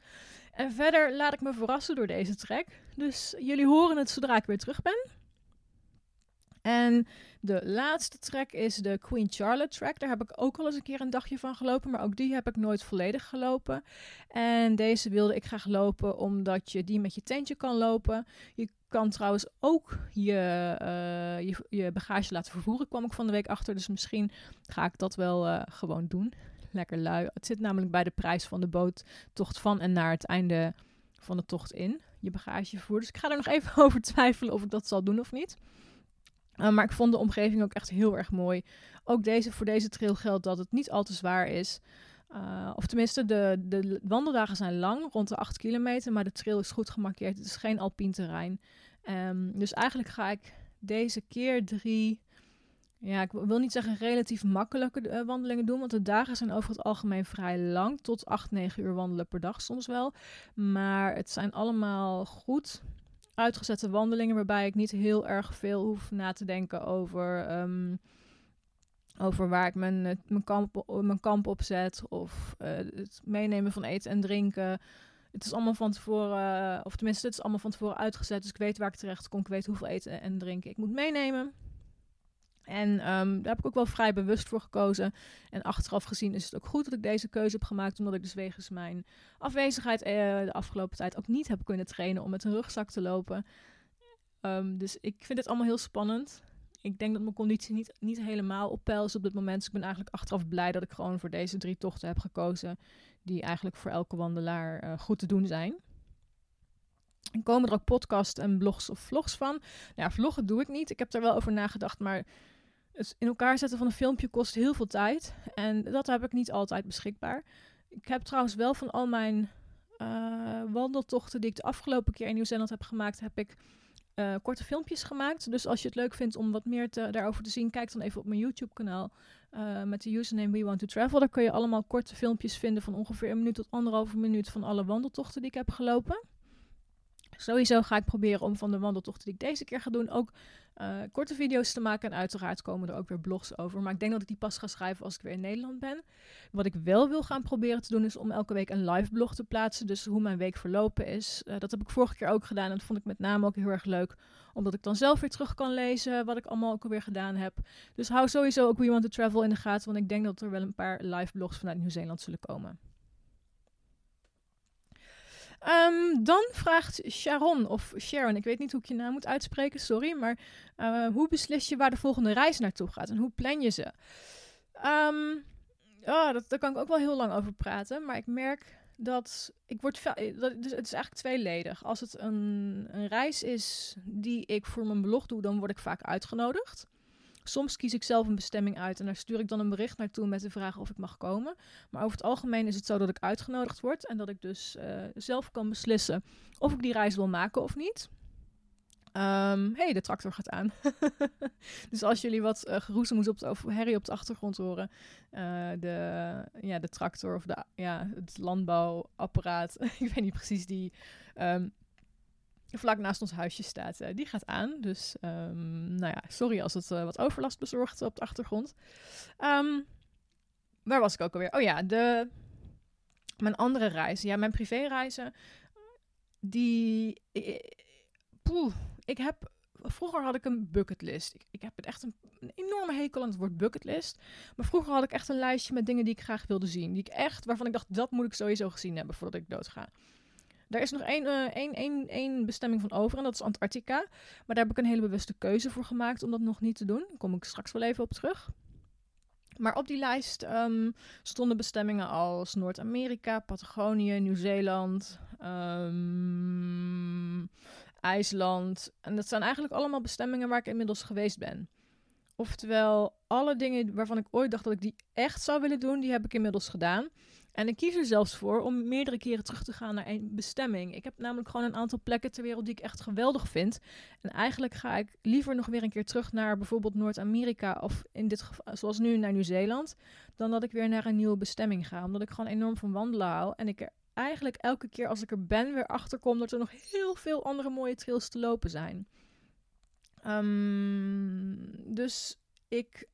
En verder laat ik me verrassen door deze trek. Dus jullie horen het zodra ik weer terug ben. En de laatste track is de Queen Charlotte track. Daar heb ik ook al eens een keer een dagje van gelopen, maar ook die heb ik nooit volledig gelopen. En deze wilde ik graag lopen omdat je die met je tentje kan lopen. Je kan trouwens ook je, uh, je, je, bagage laten vervoeren, kwam ik van de week achter. Dus misschien ga ik dat wel uh, gewoon doen. Lekker lui. Het zit namelijk bij de prijs van de boottocht van en naar het einde van de tocht in. Je bagage vervoeren. Dus ik ga er nog even over twijfelen of ik dat zal doen of niet. Uh, maar ik vond de omgeving ook echt heel erg mooi. Ook deze, voor deze trail geldt dat het niet al te zwaar is. Uh, of tenminste, de, de wandeldagen zijn lang, rond de 8 kilometer, maar de trail is goed gemarkeerd. Het is geen alpien terrein. Um, dus eigenlijk ga ik deze keer drie, ja, ik wil niet zeggen relatief makkelijke uh, wandelingen doen, want de dagen zijn over het algemeen vrij lang, tot 8, 9 uur wandelen per dag soms wel. Maar het zijn allemaal goed uitgezette wandelingen waarbij ik niet heel erg veel hoef na te denken over, ehm, over waar ik mijn, eh, mijn, kamp, mijn kamp op zet. Of uh, het meenemen van eten en drinken. Het is allemaal van tevoren, of tenminste, het is allemaal van tevoren uitgezet. Dus ik weet waar ik terecht kom. Ik weet hoeveel eten en drinken ik moet meenemen. En um, daar heb ik ook wel vrij bewust voor gekozen. En achteraf gezien is het ook goed dat ik deze keuze heb gemaakt. Omdat ik dus wegens mijn afwezigheid uh, de afgelopen tijd ook niet heb kunnen trainen om met een rugzak te lopen. Um, dus ik vind het allemaal heel spannend. Ik denk dat mijn conditie niet, niet helemaal op peil is op dit moment. Dus ik ben eigenlijk achteraf blij dat ik gewoon voor deze drie tochten heb gekozen. Die eigenlijk voor elke wandelaar uh, goed te doen zijn. En komen er ook podcasts en blogs of vlogs van? Nou vloggen doe ik niet. Ik heb er wel over nagedacht, maar het in elkaar zetten van een filmpje kost heel veel tijd. En dat heb ik niet altijd beschikbaar. Ik heb trouwens wel van al mijn uh, wandeltochten die ik de afgelopen keer in Nieuw-Zeeland heb gemaakt, heb ik uh, korte filmpjes gemaakt. Dus als je het leuk vindt om wat meer te, daarover te zien, kijk dan even op mijn YouTube-kanaal uh, met de username We Want to Travel. Daar kun je allemaal korte filmpjes vinden van ongeveer een minuut tot anderhalve minuut van alle wandeltochten die ik heb gelopen. Sowieso ga ik proberen om van de wandeltochten die ik deze keer ga doen ook uh, korte video's te maken. En uiteraard komen er ook weer blogs over. Maar ik denk dat ik die pas ga schrijven als ik weer in Nederland ben. Wat ik wel wil gaan proberen te doen is om elke week een live blog te plaatsen. Dus hoe mijn week verlopen is. Uh, dat heb ik vorige keer ook gedaan en dat vond ik met name ook heel erg leuk. Omdat ik dan zelf weer terug kan lezen wat ik allemaal ook alweer gedaan heb. Dus hou sowieso ook We Want To Travel in de gaten. Want ik denk dat er wel een paar live blogs vanuit Nieuw-Zeeland zullen komen. Um, dan vraagt Sharon of Sharon, ik weet niet hoe ik je naam moet uitspreken, sorry, maar uh, hoe beslis je waar de volgende reis naartoe gaat en hoe plan je ze? Um, dat, daar kan ik ook wel heel lang over praten, maar ik merk dat ik word dat, dus het is eigenlijk tweeledig. Als het een, een reis is die ik voor mijn blog doe, dan word ik vaak uitgenodigd. Soms kies ik zelf een bestemming uit en daar stuur ik dan een bericht naartoe met de vraag of ik mag komen. Maar over het algemeen is het zo dat ik uitgenodigd word en dat ik dus uh, zelf kan beslissen of ik die reis wil maken of niet. Um, hey, de tractor gaat aan. dus als jullie wat uh, geroezemoes op de, herrie op de achtergrond horen, uh, de, ja, de tractor of de, ja, het landbouwapparaat, ik weet niet precies die um, vlak naast ons huisje staat, uh, die gaat aan. Dus um, nou ja, sorry als het uh, wat overlast bezorgt op de achtergrond. Um, waar was ik ook alweer? Oh ja, de, mijn andere reizen. Ja, mijn privéreizen. Die. Poeh, ik heb. Vroeger had ik een bucketlist. Ik, heb het echt een, enorme hekel aan het woord bucketlist. Maar vroeger had ik echt een lijstje met dingen die ik graag wilde zien. Die ik echt, waarvan ik dacht, dat moet ik sowieso gezien hebben voordat ik doodga. Er is nog één, uh, één, één, één bestemming van over en dat is Antarctica. Maar daar heb ik een hele bewuste keuze voor gemaakt om dat nog niet te doen. Daar kom ik straks wel even op terug. Maar op die lijst um, stonden bestemmingen als Noord-Amerika, Patagonië, Nieuw-Zeeland, um, IJsland. En dat zijn eigenlijk allemaal bestemmingen waar ik inmiddels geweest ben. Oftewel, alle dingen waarvan ik ooit dacht dat ik die echt zou willen doen, die heb ik inmiddels gedaan. En ik kies er zelfs voor om meerdere keren terug te gaan naar één bestemming. Ik heb namelijk gewoon een aantal plekken ter wereld die ik echt geweldig vind. En eigenlijk ga ik liever nog weer een keer terug naar bijvoorbeeld Noord-Amerika of in dit geval, zoals nu naar Nieuw-Zeeland, dan dat ik weer naar een nieuwe bestemming ga. Omdat ik gewoon enorm van wandelen hou. En ik er eigenlijk elke keer als ik er ben weer achter kom dat er nog heel veel andere mooie trails te lopen zijn. Um, dus ik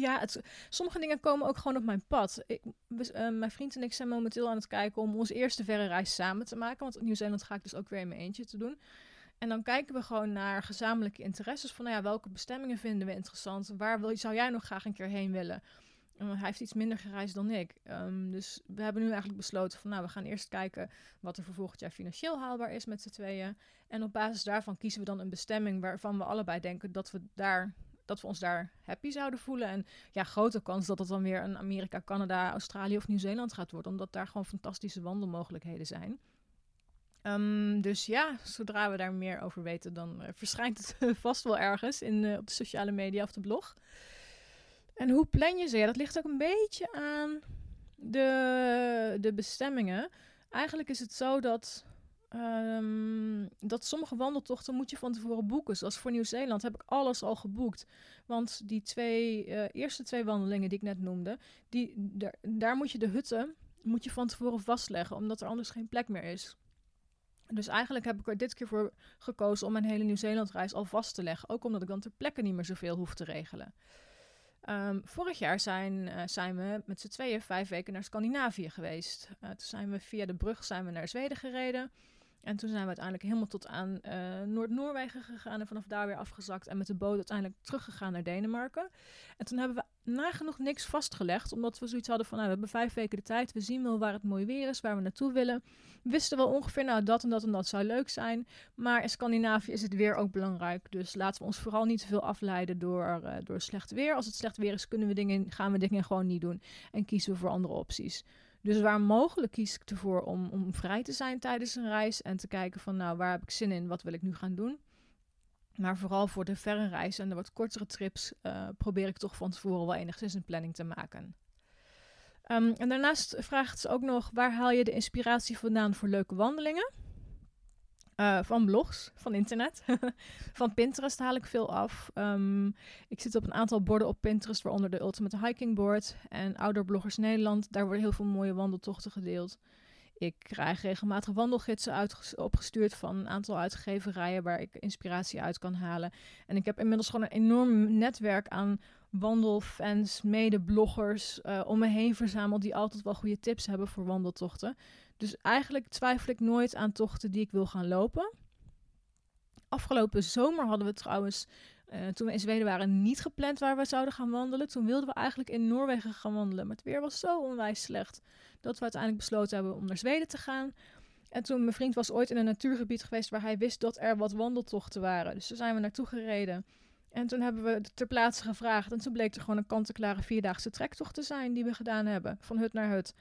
ja, sommige dingen komen ook gewoon op mijn pad. Ik, uh, mijn vriend en ik zijn momenteel aan het kijken om onze eerste verre reis samen te maken. Want in Nieuw-Zeeland ga ik dus ook weer in mijn eentje te doen. En dan kijken we gewoon naar gezamenlijke interesses. Van nou ja, welke bestemmingen vinden we interessant? Waar wil, zou jij nog graag een keer heen willen? Hij heeft iets minder gereisd dan ik. Um, dus we hebben nu eigenlijk besloten van nou, we gaan eerst kijken wat er voor volgend jaar financieel haalbaar is met z'n tweeën. En op basis daarvan kiezen we dan een bestemming waarvan we allebei denken dat we daar dat we ons daar happy zouden voelen. En ja, grote kans dat het dan weer een Amerika, Canada, Australië of Nieuw-Zeeland gaat worden. Omdat daar gewoon fantastische wandelmogelijkheden zijn. Um, dus ja, zodra we daar meer over weten, dan uh, verschijnt het vast wel ergens in, uh, op de sociale media of de blog. En hoe plan je ze? Ja, dat ligt ook een beetje aan de, de bestemmingen. Eigenlijk is het zo dat Um, dat sommige wandeltochten moet je van tevoren boeken. Zoals voor Nieuw-Zeeland heb ik alles al geboekt. Want die twee, uh, eerste twee wandelingen die ik net noemde, die, daar, moet je de hutten moet je van tevoren vastleggen, omdat er anders geen plek meer is. Dus eigenlijk heb ik er dit keer voor gekozen om mijn hele Nieuw-Zeeland-reis al vast te leggen. Ook omdat ik dan ter plekke niet meer zoveel hoef te regelen. Ehm, vorig jaar zijn, uh, zijn we met z'n tweeën vijf weken naar Scandinavië geweest. Uh, toen zijn we via de brug zijn we naar Zweden gereden. En toen zijn we uiteindelijk helemaal tot aan uh, Noord-Noorwegen gegaan en vanaf daar weer afgezakt en met de boot uiteindelijk teruggegaan naar Denemarken. En toen hebben we nagenoeg niks vastgelegd, omdat we zoiets hadden van, nou, we hebben vijf weken de tijd, we zien wel waar het mooi weer is, waar we naartoe willen. We wisten wel ongeveer, nou, dat en dat en dat zou leuk zijn, maar in Scandinavië is het weer ook belangrijk, dus laten we ons vooral niet te veel afleiden door, uh, door slecht weer. Als het slecht weer is, kunnen we dingen, gaan we dingen gewoon niet doen en kiezen we voor andere opties. Dus waar mogelijk kies ik ervoor om, om vrij te zijn tijdens een reis en te kijken van nou waar heb ik zin in, wat wil ik nu gaan doen. Maar vooral voor de verre reizen en de wat kortere trips uh, probeer ik toch van tevoren wel enigszins een planning te maken. Um, en daarnaast vraagt ze ook nog waar haal je de inspiratie vandaan voor leuke wandelingen? Uh, van blogs, van internet. van Pinterest haal ik veel af. Um, ik zit op een aantal borden op Pinterest, waaronder de Ultimate Hiking Board en Outdoor Bloggers Nederland. Daar worden heel veel mooie wandeltochten gedeeld. Ik krijg regelmatig wandelgidsen opgestuurd van een aantal uitgeverijen waar ik inspiratie uit kan halen. En ik heb inmiddels gewoon een enorm netwerk aan wandelfans, mede-bloggers uh, om me heen verzameld die altijd wel goede tips hebben voor wandeltochten. Dus eigenlijk twijfel ik nooit aan tochten die ik wil gaan lopen. Afgelopen zomer hadden we trouwens, uh, toen we in Zweden waren, niet gepland waar we zouden gaan wandelen. Toen wilden we eigenlijk in Noorwegen gaan wandelen. Maar het weer was zo onwijs slecht dat we uiteindelijk besloten hebben om naar Zweden te gaan. En toen mijn vriend was ooit in een natuurgebied geweest waar hij wist dat er wat wandeltochten waren. Dus daar zijn we naartoe gereden. En toen hebben we ter plaatse gevraagd. En toen bleek er gewoon een kant-en-klare vierdaagse trektocht te zijn die we gedaan hebben. Van hut naar hut.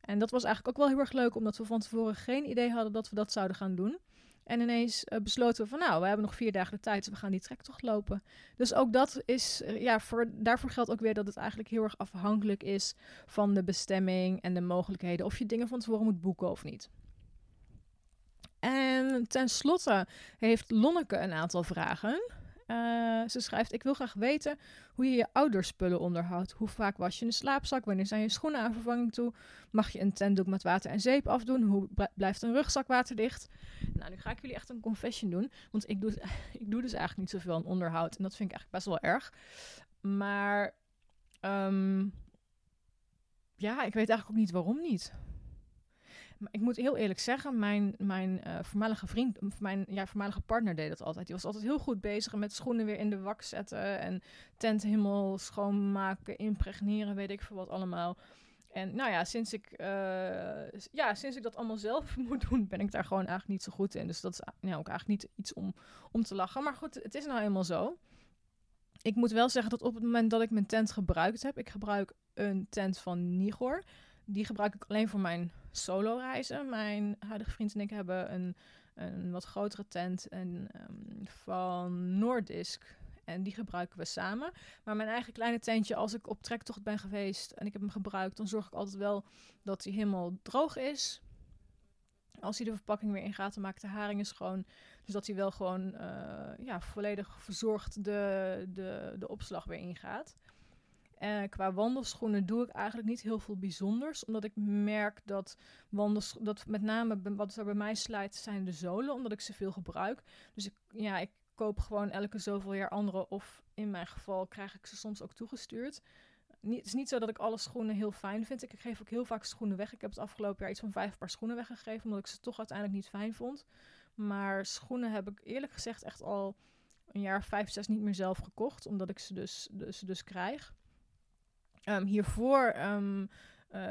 En dat was eigenlijk ook wel heel erg leuk, omdat we van tevoren geen idee hadden dat we dat zouden gaan doen. En ineens uh, besloten we van nou, we hebben nog vier dagen de tijd, we gaan die trektocht lopen. Dus ook dat is, uh, ja, voor, daarvoor geldt ook weer dat het eigenlijk heel erg afhankelijk is van de bestemming en de mogelijkheden. Of je dingen van tevoren moet boeken of niet. En tenslotte heeft Lonneke een aantal vragen. Uh, ze schrijft: Ik wil graag weten hoe je je ouderspullen onderhoudt. Hoe vaak was je een slaapzak? Wanneer zijn je schoenen aan vervanging toe? Mag je een tentdoek met water en zeep afdoen? Hoe blijft een rugzak waterdicht? Nou, nu ga ik jullie echt een confession doen. Want ik doe, ik doe dus eigenlijk niet zoveel aan onderhoud. En dat vind ik eigenlijk best wel erg. Maar um, ja, ik weet eigenlijk ook niet waarom niet. Ik moet heel eerlijk zeggen, mijn, mijn uh, voormalige vriend, mijn ja, voormalige partner deed dat altijd. Die was altijd heel goed bezig met schoenen weer in de wak zetten en tent helemaal schoonmaken, impregneren, weet ik veel wat allemaal. En nou ja, sinds ik, uh, ja, sinds ik dat allemaal zelf moet doen, ben ik daar gewoon eigenlijk niet zo goed in. Dus dat is ja, ook eigenlijk niet iets om, om te lachen. Maar goed, het is nou eenmaal zo. Ik moet wel zeggen dat op het moment dat ik mijn tent gebruikt heb, ik gebruik een tent van Nigor. Die gebruik ik alleen voor mijn solo reizen. Mijn huidige vriend en ik hebben een, een wat grotere tent en, um, van Noordisk. En die gebruiken we samen. Maar mijn eigen kleine tentje, als ik op trektocht ben geweest en ik heb hem gebruikt, dan zorg ik altijd wel dat hij helemaal droog is. Als hij de verpakking weer ingaat, dan maakt de haringen schoon. Dus dat hij wel gewoon uh, ja, volledig verzorgd de, de, de opslag weer ingaat. Uh, qua wandelschoenen doe ik eigenlijk niet heel veel bijzonders. Omdat ik merk dat, wandels, dat met name wat er bij mij slijt zijn de zolen. Omdat ik ze veel gebruik. Dus ik, ja, ik koop gewoon elke zoveel jaar andere. Of in mijn geval krijg ik ze soms ook toegestuurd. Het is niet zo dat ik alle schoenen heel fijn vind. Ik geef ook heel vaak schoenen weg. Ik heb het afgelopen jaar iets van vijf paar schoenen weggegeven. Omdat ik ze toch uiteindelijk niet fijn vond. Maar schoenen heb ik eerlijk gezegd echt al een jaar vijf, zes niet meer zelf gekocht. Omdat ik ze dus, dus, dus krijg. Um, hiervoor um, uh,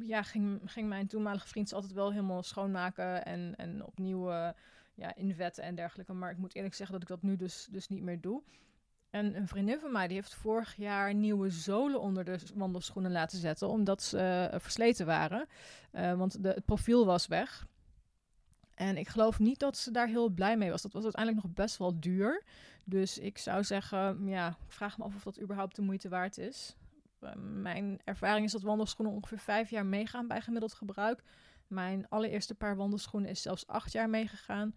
ja, ging, ging mijn toenmalige vriend altijd wel helemaal schoonmaken en, en opnieuw uh, ja, invetten en dergelijke. Maar ik moet eerlijk zeggen dat ik dat nu dus, dus niet meer doe. En een vriendin van mij die heeft vorig jaar nieuwe zolen onder de wandelschoenen laten zetten, omdat ze uh, versleten waren. Want de, het profiel was weg. En ik geloof niet dat ze daar heel blij mee was. Dat was uiteindelijk nog best wel duur. Dus ik zou zeggen, ja, vraag me af of dat überhaupt de moeite waard is. Eh, mijn ervaring is dat wandelschoenen ongeveer vijf jaar meegaan bij gemiddeld gebruik. Mijn allereerste paar wandelschoenen is zelfs acht jaar meegegaan.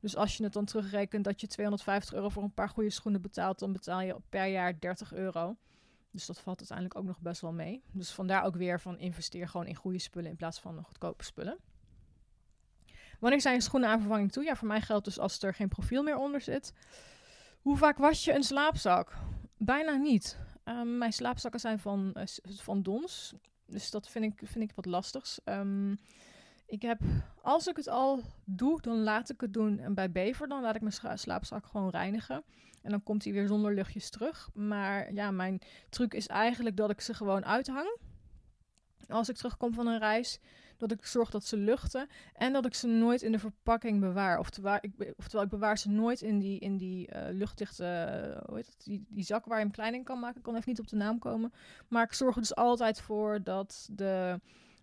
Dus als je het dan terugrekent dat je 250 euro voor een paar goede schoenen betaalt, dan betaal je per jaar 30 euro. Dus dat valt uiteindelijk ook nog best wel mee. Dus vandaar ook weer van investeer gewoon in goede spullen in plaats van goedkope spullen. Wanneer zijn schoenen aan vervanging toe? Ja, voor mij geldt dus als er geen profiel meer onder zit. Hoe vaak was je een slaapzak? Bijna niet. Ehm, mijn slaapzakken zijn van, uh, van Dons. Dus dat vind ik, vind ik wat lastigs. Um, ik heb, als ik het al doe, dan laat ik het doen. En bij Bever, dan laat ik mijn slaapzak gewoon reinigen. En dan komt hij weer zonder luchtjes terug. Maar ja, mijn truc is eigenlijk dat ik ze gewoon uithang. Als ik terugkom van een reis, dat ik zorg dat ze luchten. En dat ik ze nooit in de verpakking bewaar. Oftewel, ik, ik bewaar ze nooit in die, in die uh, luchtdichte, uh, hoe heet die, die zak waar je hem klein in kan maken. Ik kan even niet op de naam komen. Maar ik zorg er dus altijd voor dat de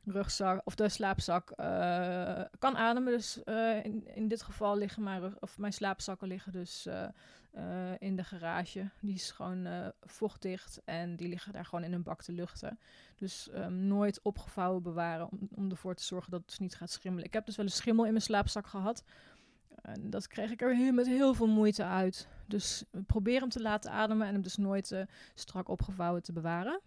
rugzak of de slaapzak uh, kan ademen. Dus uh, in, in dit geval liggen mijn, rug, of mijn slaapzakken liggen dus uh, in de garage. Die is gewoon vochtdicht en die liggen daar gewoon in een bak te luchten. Dus um, nooit opgevouwen bewaren om, om ervoor te zorgen dat het dus niet gaat schimmelen. Ik heb dus wel een schimmel in mijn slaapzak gehad. En dat kreeg ik er met heel veel moeite uit. Dus probeer hem te laten ademen en hem dus nooit strak opgevouwen te bewaren.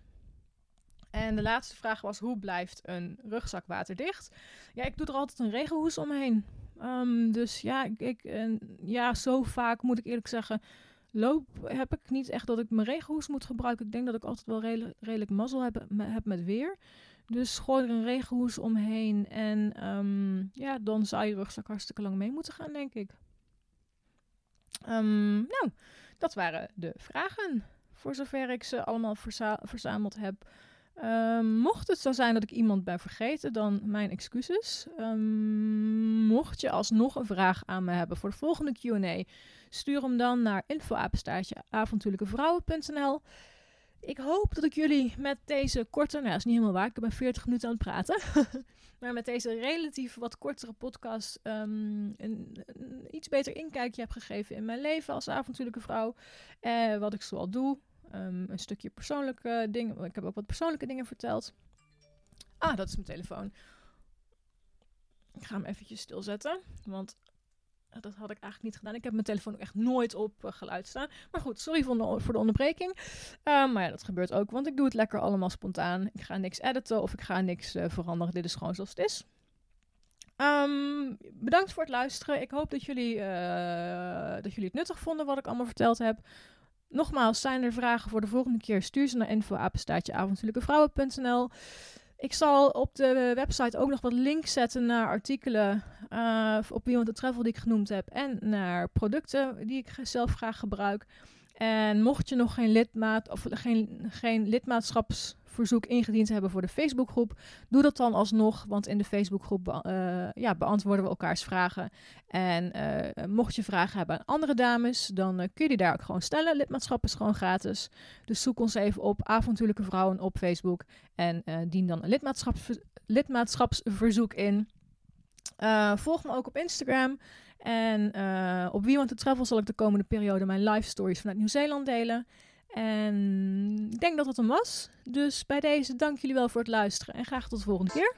En de laatste vraag was: hoe blijft een rugzak waterdicht? Ja, ik doe er altijd een regenhoes omheen. Um, dus ja, ik, ik ja, zo vaak moet ik eerlijk zeggen. Loop heb ik niet echt dat ik mijn regenhoes moet gebruiken. Ik denk dat ik altijd wel redelijk, mazzel heb, met weer. Dus gooi er een regenhoes omheen. En um, ja, dan zou je rugzak hartstikke lang mee moeten gaan, denk ik. Um, nou, dat waren de vragen. Voor zover ik ze allemaal verza verzameld heb. Um, mocht het zo zijn dat ik iemand ben vergeten, dan mijn excuses. Um, mocht je alsnog een vraag aan me hebben voor de volgende QA, stuur hem dan naar infoapenstaartje avontuurlijkevrouwen.nl. Ik hoop dat ik jullie met deze korte, nou dat is niet helemaal waar, ik ben 40 minuten aan het praten. maar met deze relatief wat kortere podcast een, een, iets beter inkijkje heb gegeven in mijn leven als avontuurlijke vrouw. Uh, wat ik zoal doe, Um, een stukje persoonlijke dingen. Ik heb ook wat persoonlijke dingen verteld. Ah, dat is mijn telefoon. Ik ga hem eventjes stilzetten. Want dat had ik eigenlijk niet gedaan. Ik heb mijn telefoon ook echt nooit op uh, geluid staan. Maar goed, sorry voor de, voor de onderbreking. Um, maar ja, dat gebeurt ook, want ik doe het lekker allemaal spontaan. Ik ga niks editen of ik ga niks uh, veranderen. Dit is gewoon zoals het is. Um, bedankt voor het luisteren. Ik hoop dat jullie, uh, dat jullie het nuttig vonden wat ik allemaal verteld heb. Nogmaals, zijn er vragen voor de volgende keer? Stuur ze naar info@avontuurlijkevrouwen.nl. Ik zal op de website ook nog wat links zetten naar artikelen uh, op Beyond the Travel die ik genoemd heb en naar producten die ik zelf graag gebruik. En mocht je nog geen lidmaat of geen, geen lidmaatschaps verzoek ingediend hebben voor de Facebookgroep, doe dat dan alsnog, want in de Facebookgroep uh, ja, beantwoorden we elkaars vragen. En uh, mocht je vragen hebben aan andere dames, dan uh, kun je die daar ook gewoon stellen. Lidmaatschap is gewoon gratis. Dus zoek ons even op Avontuurlijke Vrouwen op Facebook en dien dan een lidmaatschaps lidmaatschapsverzoek in. volg me ook op Instagram. En op Wie Want to Travel zal ik de komende periode mijn live stories vanuit Nieuw-Zeeland delen. En ik denk dat dat hem was. Dus bij deze dank jullie wel voor het luisteren en graag tot de volgende keer.